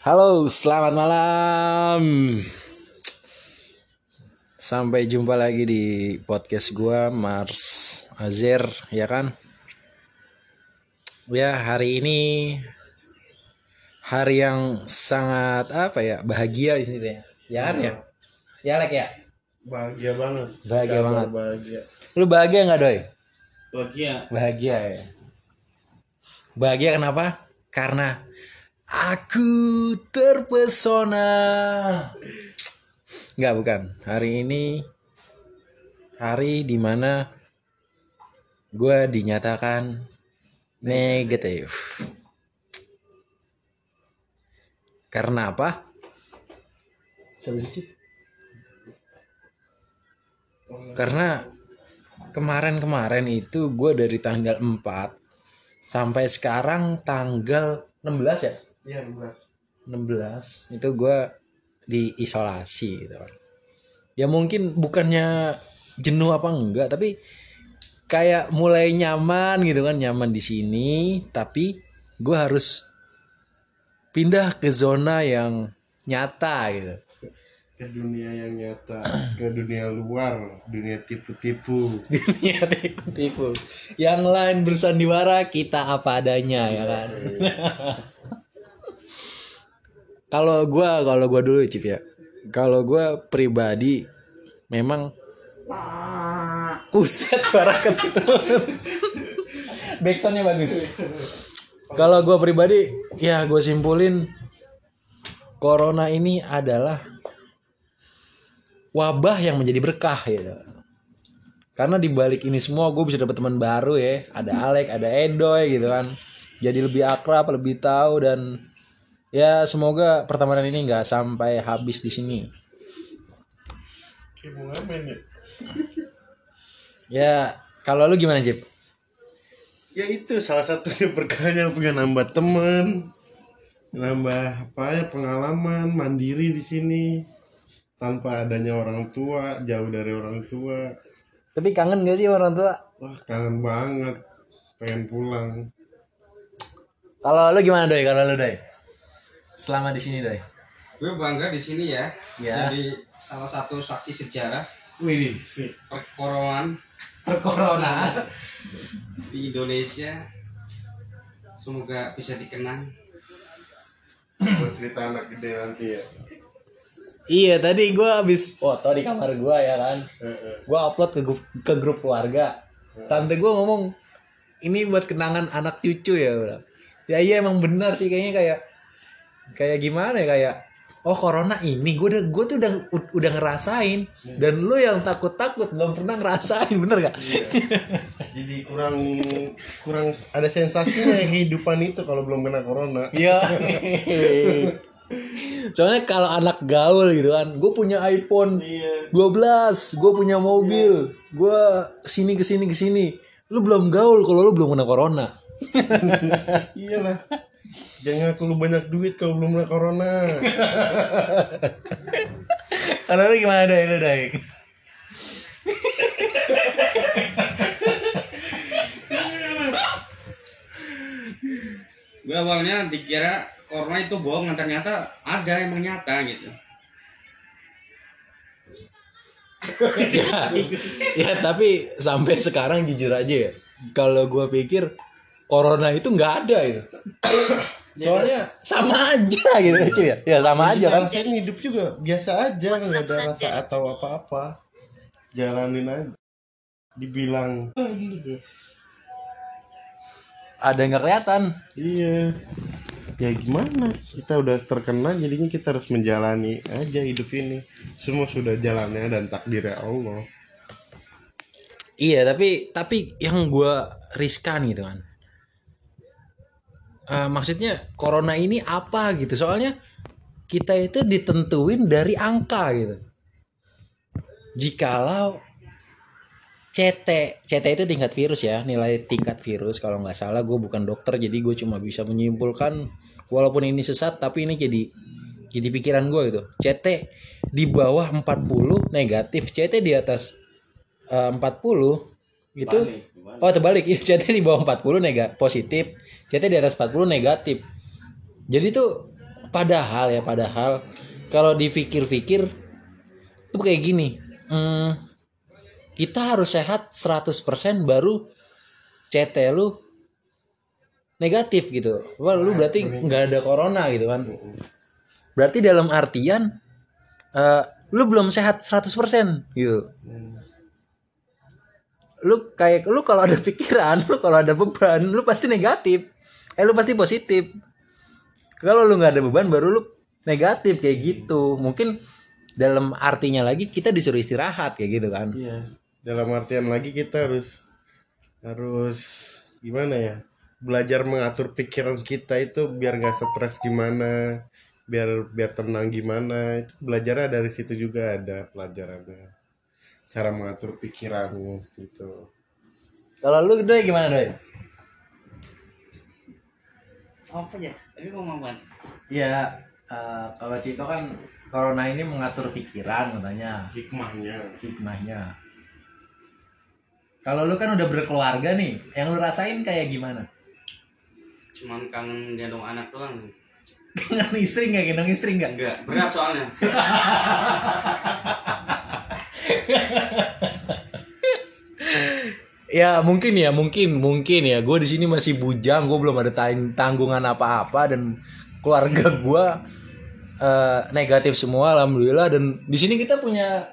Halo, selamat malam. Sampai jumpa lagi di podcast gua Mars Azer, ya kan? Ya, hari ini hari yang sangat apa ya? Bahagia di sini ya. Ya kan ya? Ya, Lek ya. Bahagia banget. Bahagia Kabar banget. Bahagia. Lu bahagia nggak, Doi? Bahagia. Bahagia ya. Bahagia kenapa? Karena aku terpesona. Enggak, bukan. Hari ini hari di mana gue dinyatakan negatif. Karena apa? Karena kemarin-kemarin itu gue dari tanggal 4 sampai sekarang tanggal 16 ya Iya, belas. 16 itu gue diisolasi gitu kan. Ya mungkin bukannya jenuh apa enggak tapi kayak mulai nyaman gitu kan nyaman di sini. Tapi gue harus pindah ke zona yang nyata gitu. Ke dunia yang nyata, ke dunia luar, dunia tipu-tipu. dunia tipu yang lain bersandiwara kita apa adanya ya kan kalau gua kalau gua dulu Cip ya. Kalau gua pribadi memang Uset suara Backsoundnya bagus. Kalau gua pribadi Ya gue simpulin Corona ini adalah Wabah yang menjadi berkah gitu. Karena di balik ini semua gue bisa dapet teman baru ya. Ada Alek ada Edoy gitu kan. Jadi lebih akrab lebih tahu dan ya semoga pertemanan ini nggak sampai habis di sini ya? ya kalau lu gimana Jip Ya itu salah satunya berkahnya punya nambah temen, nambah apa ya pengalaman mandiri di sini tanpa adanya orang tua, jauh dari orang tua. tapi kangen gak sih sama orang tua Wah kangen banget, pengen pulang. kalau lu gimana Doy kalau lu Doy selama di sini Doy Gue bangga di sini ya. Ya. Jadi salah satu saksi sejarah Wih, sih. perkoronaan corona di Indonesia. Semoga bisa dikenang. Buat cerita anak gede nanti ya. iya tadi gue habis foto di kamar gue ya kan Heeh. gue upload ke grup, ke grup keluarga tante gue ngomong ini buat kenangan anak cucu ya bro ya iya emang benar sih kayaknya kayak kayak gimana ya kayak oh corona ini gue udah gue tuh udah udah ngerasain dan lu yang takut takut belum pernah ngerasain bener gak Jadi kurang kurang ada sensasinya ya kehidupan itu kalau belum kena corona. Iya. Soalnya kalau anak gaul gitu kan, gue punya iPhone Iya. 12, gue punya mobil, gue ke sini ke sini ke sini. Lu belum gaul kalau lu belum kena corona. Iyalah. Jangan ngaku lu banyak duit kalau belum kena corona. Kalau lu gimana deh lu deh? Gue awalnya dikira corona itu bohong, ternyata ada emang nyata gitu. ya, ya tapi sampai sekarang jujur aja ya, kalau gue pikir corona itu nggak ada itu. Soalnya sama aja gitu cuy ya. Ya sama aja kan. Rasain hidup juga biasa aja, nggak ada rasa atau apa-apa. Jalanin aja. Dibilang Ada yang nggak kelihatan. iya. Ya gimana? Kita udah terkena jadinya kita harus menjalani aja hidup ini. Semua sudah jalannya dan takdirnya Allah. Iya tapi tapi yang gue riskan gitu kan. Eh, maksudnya corona ini apa gitu soalnya kita itu ditentuin dari angka gitu. Jikalau CT, CT itu tingkat virus ya, nilai tingkat virus kalau nggak salah gue bukan dokter jadi gue cuma bisa menyimpulkan walaupun ini sesat tapi ini jadi jadi pikiran gue gitu. CT di bawah 40 negatif, CT di atas eh, 40 itu oh terbalik. Ya CT di bawah 40 nega positif. CT di atas 40 negatif. Jadi tuh padahal ya padahal kalau dipikir-pikir tuh kayak gini. Hmm, kita harus sehat 100% baru CT lu negatif gitu. Wah lu berarti nggak ada corona gitu kan? Berarti dalam artian eh, lu belum sehat 100% gitu lu kayak lu kalau ada pikiran lu kalau ada beban lu pasti negatif eh lu pasti positif kalau lu nggak ada beban baru lu negatif kayak gitu mungkin dalam artinya lagi kita disuruh istirahat kayak gitu kan Iya. Dalam artian lagi kita harus harus gimana ya? Belajar mengatur pikiran kita itu biar nggak stres gimana, biar biar tenang gimana. Itu belajarnya dari situ juga ada pelajarannya. Cara mengatur pikiran gitu. kalau lu doi gimana doi Apa ya? Tadi ngomong apa? ya kalau Cito kan corona ini mengatur pikiran katanya Hikmahnya. hikmahnya kalau lu kan udah berkeluarga nih yang lu rasain kayak gimana Cuman kangen gendong anak doang. dengan istri nggak gendong istri nggak Enggak, berat soalnya. ya mungkin ya mungkin mungkin ya. Gue di sini masih bujang gue belum ada tang- tanggungan apa-apa dan keluarga gue eh, negatif semua alhamdulillah. Dan di sini kita punya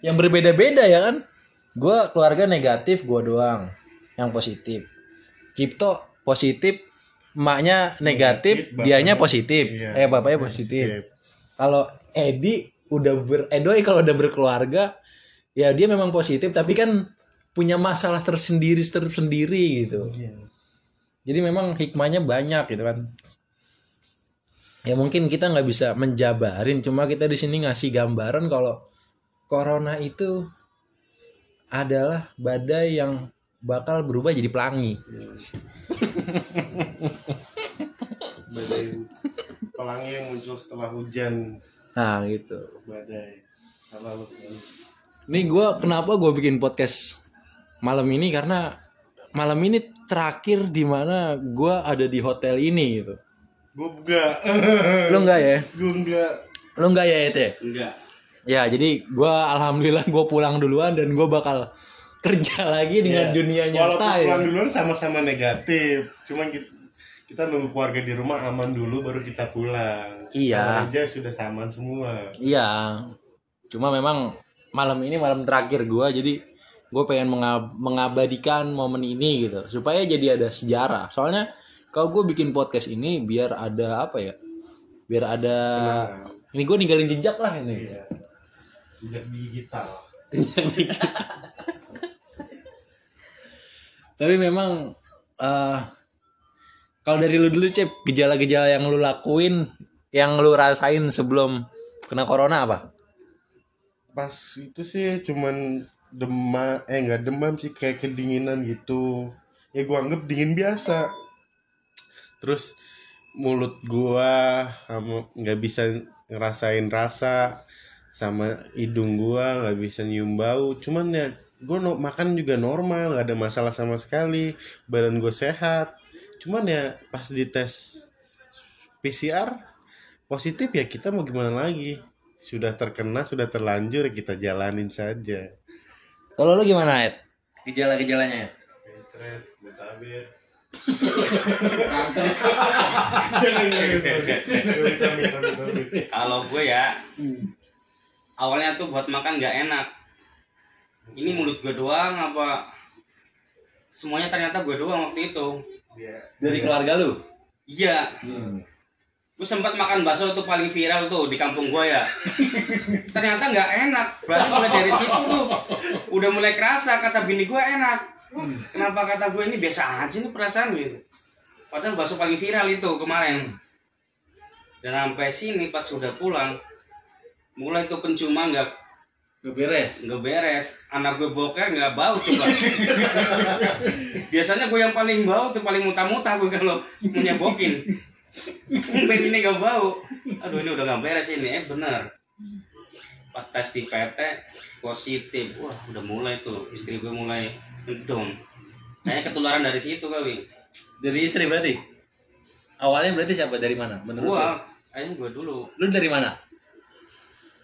yang berbeda-beda ya kan? Gue keluarga negatif gue doang yang positif. Cipto positif emaknya negatif, Negatif, dianya bapaknya- positif. Iya, eh bapaknya positif. Kalau Edi udah ber eh doi kalau udah berkeluarga ya dia memang positif tapi kan punya masalah tersendiri tersendiri gitu Iya. jadi memang hikmahnya banyak gitu kan ya mungkin kita nggak bisa menjabarin cuma kita di sini ngasih gambaran kalau corona itu adalah badai yang bakal berubah jadi pelangi Badai pelangi yang muncul setelah hujan nah gitu badai. Salah lu. Nih gue kenapa gue bikin podcast malam ini karena malam ini terakhir di mana gue ada di hotel ini gitu. Gue enggak. Lo enggak ya? Gue enggak. Lo enggak ya itu? Enggak. Ya jadi gue alhamdulillah gue pulang duluan dan gue bakal kerja lagi dengan Iya. dunia Walaupun nyata ya. pulang duluan sama-sama negatif. Cuman kita, kita nunggu keluarga di rumah aman dulu baru kita pulang. Iya. Kamar aja sudah saman semua. Iya. Cuma memang malam ini malam terakhir gue jadi gue pengen mengab- mengabadikan momen ini gitu supaya jadi ada sejarah. Soalnya kalau gue bikin podcast ini biar ada apa ya? Biar ada ini gue ninggalin jejak lah ini. Iya. Sejak digital. Tapi memang eh kalau dari lu dulu cep gejala-gejala yang lu lakuin yang lu rasain sebelum kena corona apa? Pas itu sih cuman demam, eh nggak demam sih kayak kedinginan gitu. Ya gua anggap dingin biasa. Terus mulut gua nggak bisa ngerasain rasa sama hidung gua nggak bisa nyium bau cuman ya gua no- makan juga normal nggak ada masalah sama sekali badan gue sehat cuman ya pas dites PCR positif ya kita mau gimana lagi sudah terkena sudah terlanjur kita jalanin saja Kalau lu gimana, Ed? Gejala-gejalanya, Ed? Kalau gue ya, awalnya tuh buat makan nggak enak. Ini mulut gue doang apa? Semuanya ternyata gue doang waktu itu. Dari keluarga lu? Iya, gue sempat makan bakso tuh paling viral tuh di kampung gue ya. Ternyata nggak enak. Berarti mulai dari situ tuh udah mulai kerasa kata bini gue enak. Kenapa kata gue ini biasa aja nih perasaan gitu. Padahal bakso paling viral itu kemarin. Dan sampai sini pas udah pulang, mulai tuh penciuman nggak Gak beres. nggak beres. Anak gue boker nggak bau coba. Biasanya gue yang paling bau tuh paling muta-muta gue kalau nyebokin. Tumben ini nggak bau. Aduh ini udah nggak beres ini. Eh bener. Pas tes di PT positif. Wah udah mulai tuh istri gue mulai down. Kayaknya ketularan dari situ kali. Dari istri berarti? Awalnya berarti siapa? Dari mana? Menurut Gua? Ayo gue dulu. Lu dari mana?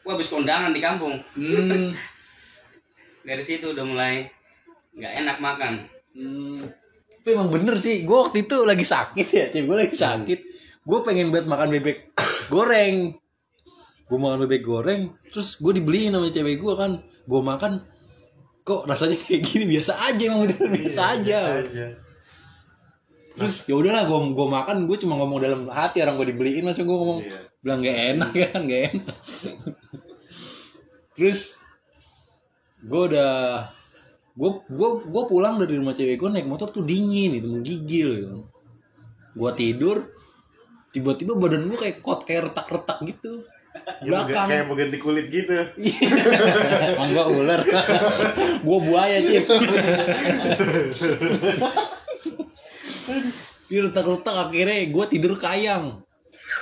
Gue habis kondangan di kampung. Hmm. Dari situ udah mulai nggak enak makan. Hmm. Tapi emang bener sih, gue waktu itu lagi sakit ya, tim gue lagi sakit. Gue pengen banget makan bebek goreng. Gue makan bebek goreng, terus gue dibeliin sama cewek gue kan. Gue makan, kok rasanya kayak gini biasa aja emang bener biasa aja. aja Terus ya udahlah gue gue makan, gue cuma ngomong dalam hati orang gue dibeliin, masa gue ngomong Iya. bilang gak enak kan, gak enak. terus gue udah gue gue gue pulang dari rumah cewek gue naik motor tuh dingin itu menggigil gitu. Gue tidur tiba-tiba badan gue kayak kot kayak retak-retak gitu. Ya, bega- belakang. kayak mau ganti kulit gitu. Emang gue ular. Gue buaya cip. Dia retak-retak akhirnya gue tidur kayang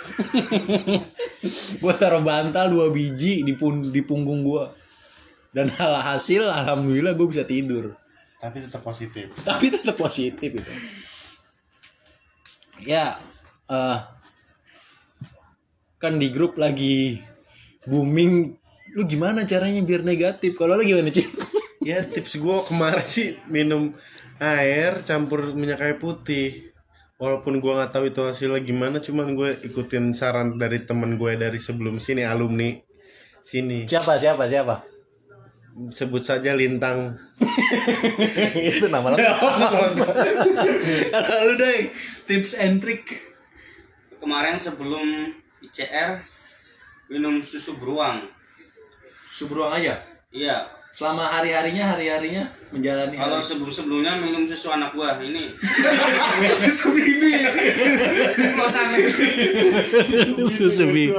gue taruh bantal dua biji di, pun, di punggung gue dan alhasil alhamdulillah gue bisa tidur. Tapi tetap positif. Tapi tetap positif itu. Ya eh kan di grup lagi booming lu gimana caranya biar negatif? Kalau lu gimana sih ya tips gue kemarin sih minum air campur minyak kayu putih. Walaupun gue nggak tahu itu hasilnya gimana cuman gue ikutin saran dari temen gue dari sebelum sini alumni sini. Siapa siapa siapa sebut saja lintang. Itu nama lengkap kalau lu deh tips and trick. Kemarin sebelum ICR minum susu beruang. subruang aja? Iya. selama hari harinya hari harinya menjalani Kalau hari sebelum sebelumnya minum susu anak gua ini. Susu bibi susu bibi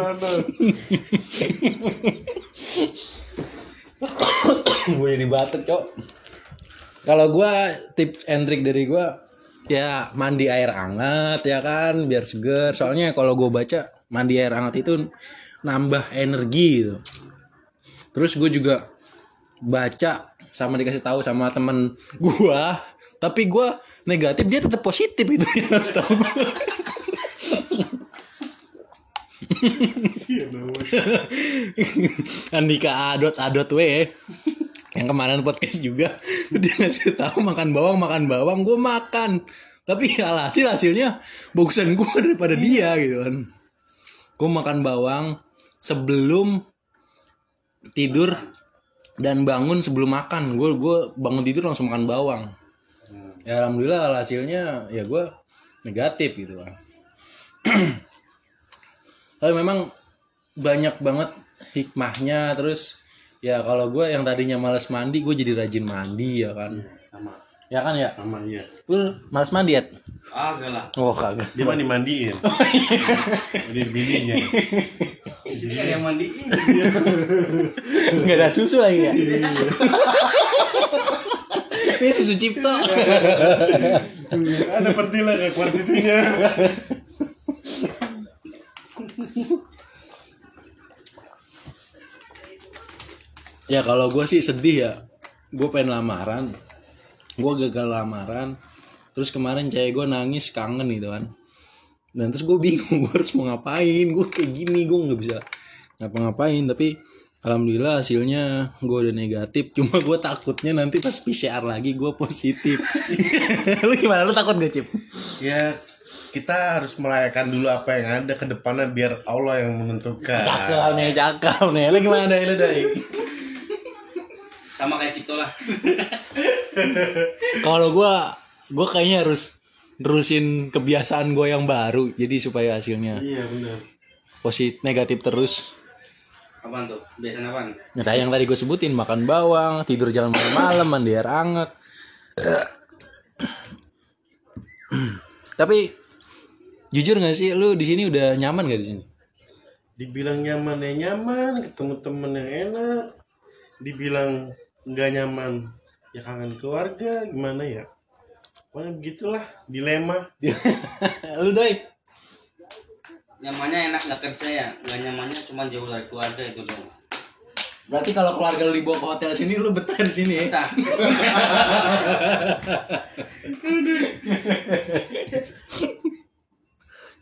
gue jadi batuk cok. Kalau gue tips and trick dari gue ya mandi air hangat ya kan biar seger. Soalnya kalau gue baca mandi air hangat itu nambah energi gitu. Terus gue juga baca sama dikasih tahu sama temen gue tapi gue negatif dia tetap positif itu yang harus tahu gue Andika Adot Adot W yang kemarin podcast juga dia ngasih tahu makan bawang makan bawang gue makan. Tapi alhasil hasilnya bagusan gue daripada dia gitu kan. Gue makan bawang sebelum tidur dan bangun sebelum makan. Gue gue bangun tidur langsung makan bawang. Ya alhamdulillah hasilnya ya gue negatif gitu kan. Tapi memang banyak banget hikmahnya terus ya kalau gue yang tadinya males mandi gue jadi rajin mandi ya kan? Sama. Ya kan ya? Sama iya. Lu males mandi ya Agak lah. oh kagak. Dia mandi mandiin di bininya. Sini ada yang mandiin. nggak ada susu lagi ya? Ini susu cipto. Ada pertila kayak keluar susunya ya kalau gue sih sedih ya. Gue pengen lamaran. Gue gagal lamaran. Terus kemarin cewek gue nangis kangen gitu kan. Dan terus gue bingung gue harus mau ngapain? Gue kayak gini gue nggak bisa ngapa-ngapain. Tapi alhamdulillah hasilnya gue udah negatif. Cuma gue takutnya nanti pas PCR lagi gue positif. Lu gimana? Lu takut gak cip? Ya kita harus merayakan dulu apa yang ada ke depannya biar Allah yang menentukan. Cakep nih cakep nih. Lu gimana lu dari Sama kayak Cipto lah. kalau gue gue kayaknya harus terusin kebiasaan gue yang baru jadi supaya hasilnya iya benar positif negatif terus Apaan tuh? Biasanya apaan? nah yang tadi gue sebutin makan bawang tidur jangan malam-malam mandi air hangat tapi jujur gak sih lu di sini udah nyaman gak di sini dibilang nyaman ya nyaman ketemu temen yang enak dibilang nggak nyaman. Ya kangen keluarga gimana ya? Pokoknya begitulah dilema. Lu doi? Nyamannya enak nggak kerja ya, nggak nyamannya cuma jauh dari keluarga itu dong. berarti kalau keluarga lu dibawa ke hotel sini lu betah di sini ya?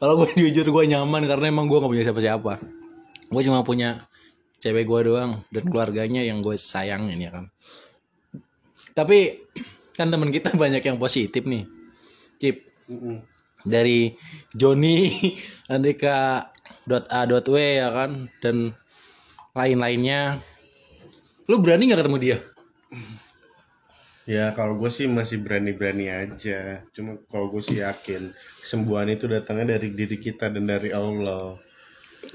Kalau gue jujur gue nyaman karena emang gue gak punya siapa-siapa. Gue cuma punya cewek gue doang dan keluarganya yang gue sayangin ya kan. Tapi kan temen kita banyak yang positif nih Cip. Dari Joni Andika dot a dot w ya kan dan lain-lainnya. Lu berani nggak ketemu dia? Ya kalau gue sih masih berani-berani aja. Cuma kalau gue sih yakin kesembuhan itu datangnya dari diri kita dan dari Allah.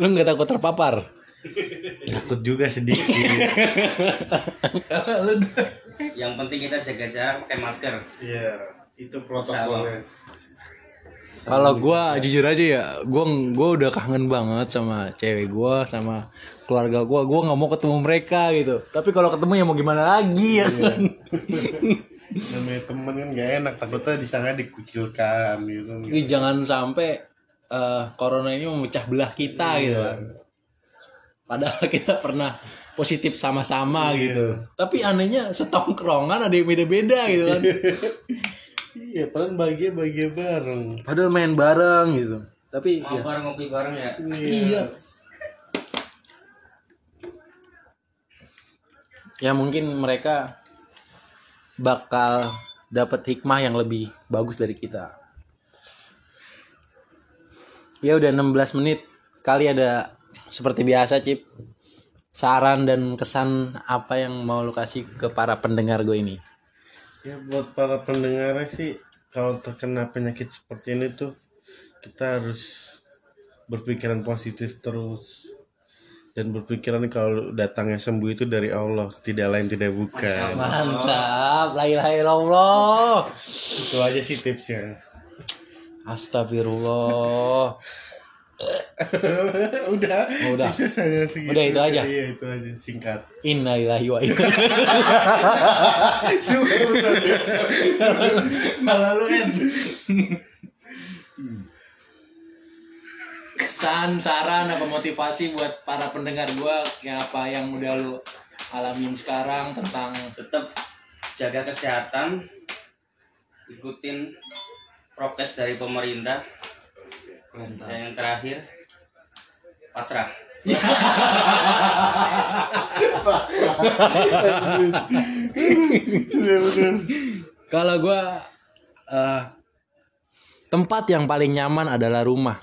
lu nggak takut terpapar Takut juga sedikit. Yang penting kita jaga jarak pakai masker. Iya, itu protokolnya. Kalau gua jujur aja ya, gua gua udah kangen banget sama cewek gua, sama keluarga gua. Gua nggak mau ketemu mereka gitu. Tapi kalau ketemu ya mau gimana lagi ya kan? Namanya temen kan gak enak, takutnya disangka dikucilkan gitu. Ih, jangan sampai eh, corona ini memecah belah kita gitu kan. Padahal kita pernah positif sama-sama gitu. Tapi anehnya setongkrongan ada yang beda-beda gitu kan. Iya, padahal bahagia-bahagia bareng. Padahal main bareng gitu. Tapi Mau ya, bareng ngopi bareng ya. iya. Ya mungkin mereka bakal dapat hikmah yang lebih bagus dari kita. Ya udah 16 menit. Kali ada seperti biasa, Cip. Saran dan kesan apa yang mau lu kasih ke para pendengar gue ini? Ya buat para pendengarnya sih kalau terkena penyakit seperti ini tuh kita harus berpikiran positif terus dan berpikiran kalau datangnya sembuh itu dari Allah tidak lain tidak bukan Mantap, la ilaha illallah. itu aja sih tipsnya Astagfirullah. udah Oh, udah. hanya segitu Udah, itu aja? iya itu aja singkat Innalillahi wa inna malah lu kan kesan, saran, apa motivasi buat para pendengar gua ya apa yang udah lu alamin sekarang tentang Tetap jaga kesehatan. Ikutin prokes dari pemerintah. Dan yang terakhir pasrah. kalau gua eh, tempat yang paling nyaman adalah rumah.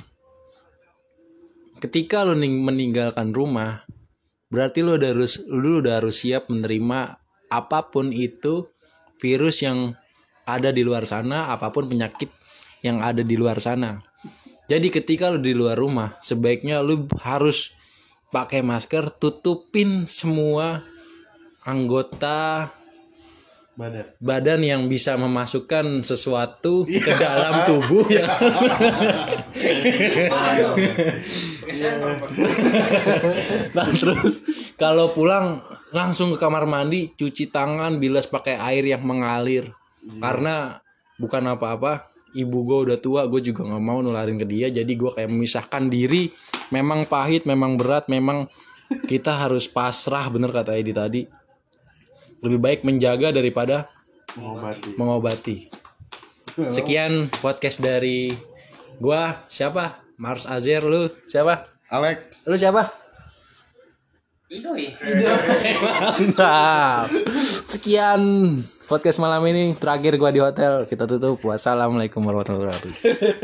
Ketika lu ning- meninggalkan rumah, berarti lu udah harus lu udah harus siap menerima apa pun itu virus yang ada di luar sana, apa pun penyakit yang ada di luar sana. Jadi ketika lu di luar rumah, sebaiknya lu harus pakai masker, tutupin semua anggota badan. badan yang bisa memasukkan sesuatu ke dalam tubuh. Ya. nah terus kalau pulang langsung ke kamar mandi cuci tangan bilas pakai air yang mengalir. Karena bukan apa-apa ibu gue udah tua gue juga nggak mau nularin ke dia jadi gue kayak memisahkan diri memang pahit memang berat memang kita harus pasrah bener kata Edi tadi lebih baik menjaga daripada mengobati mengobati. Sekian podcast dari gua siapa? Mars Azir lu siapa? Alek Lu siapa? Idoi. Mantap. Sekian podcast malam ini terakhir gua di hotel. Kita tutup. Wassalamualaikum warahmatullahi wabarakatuh.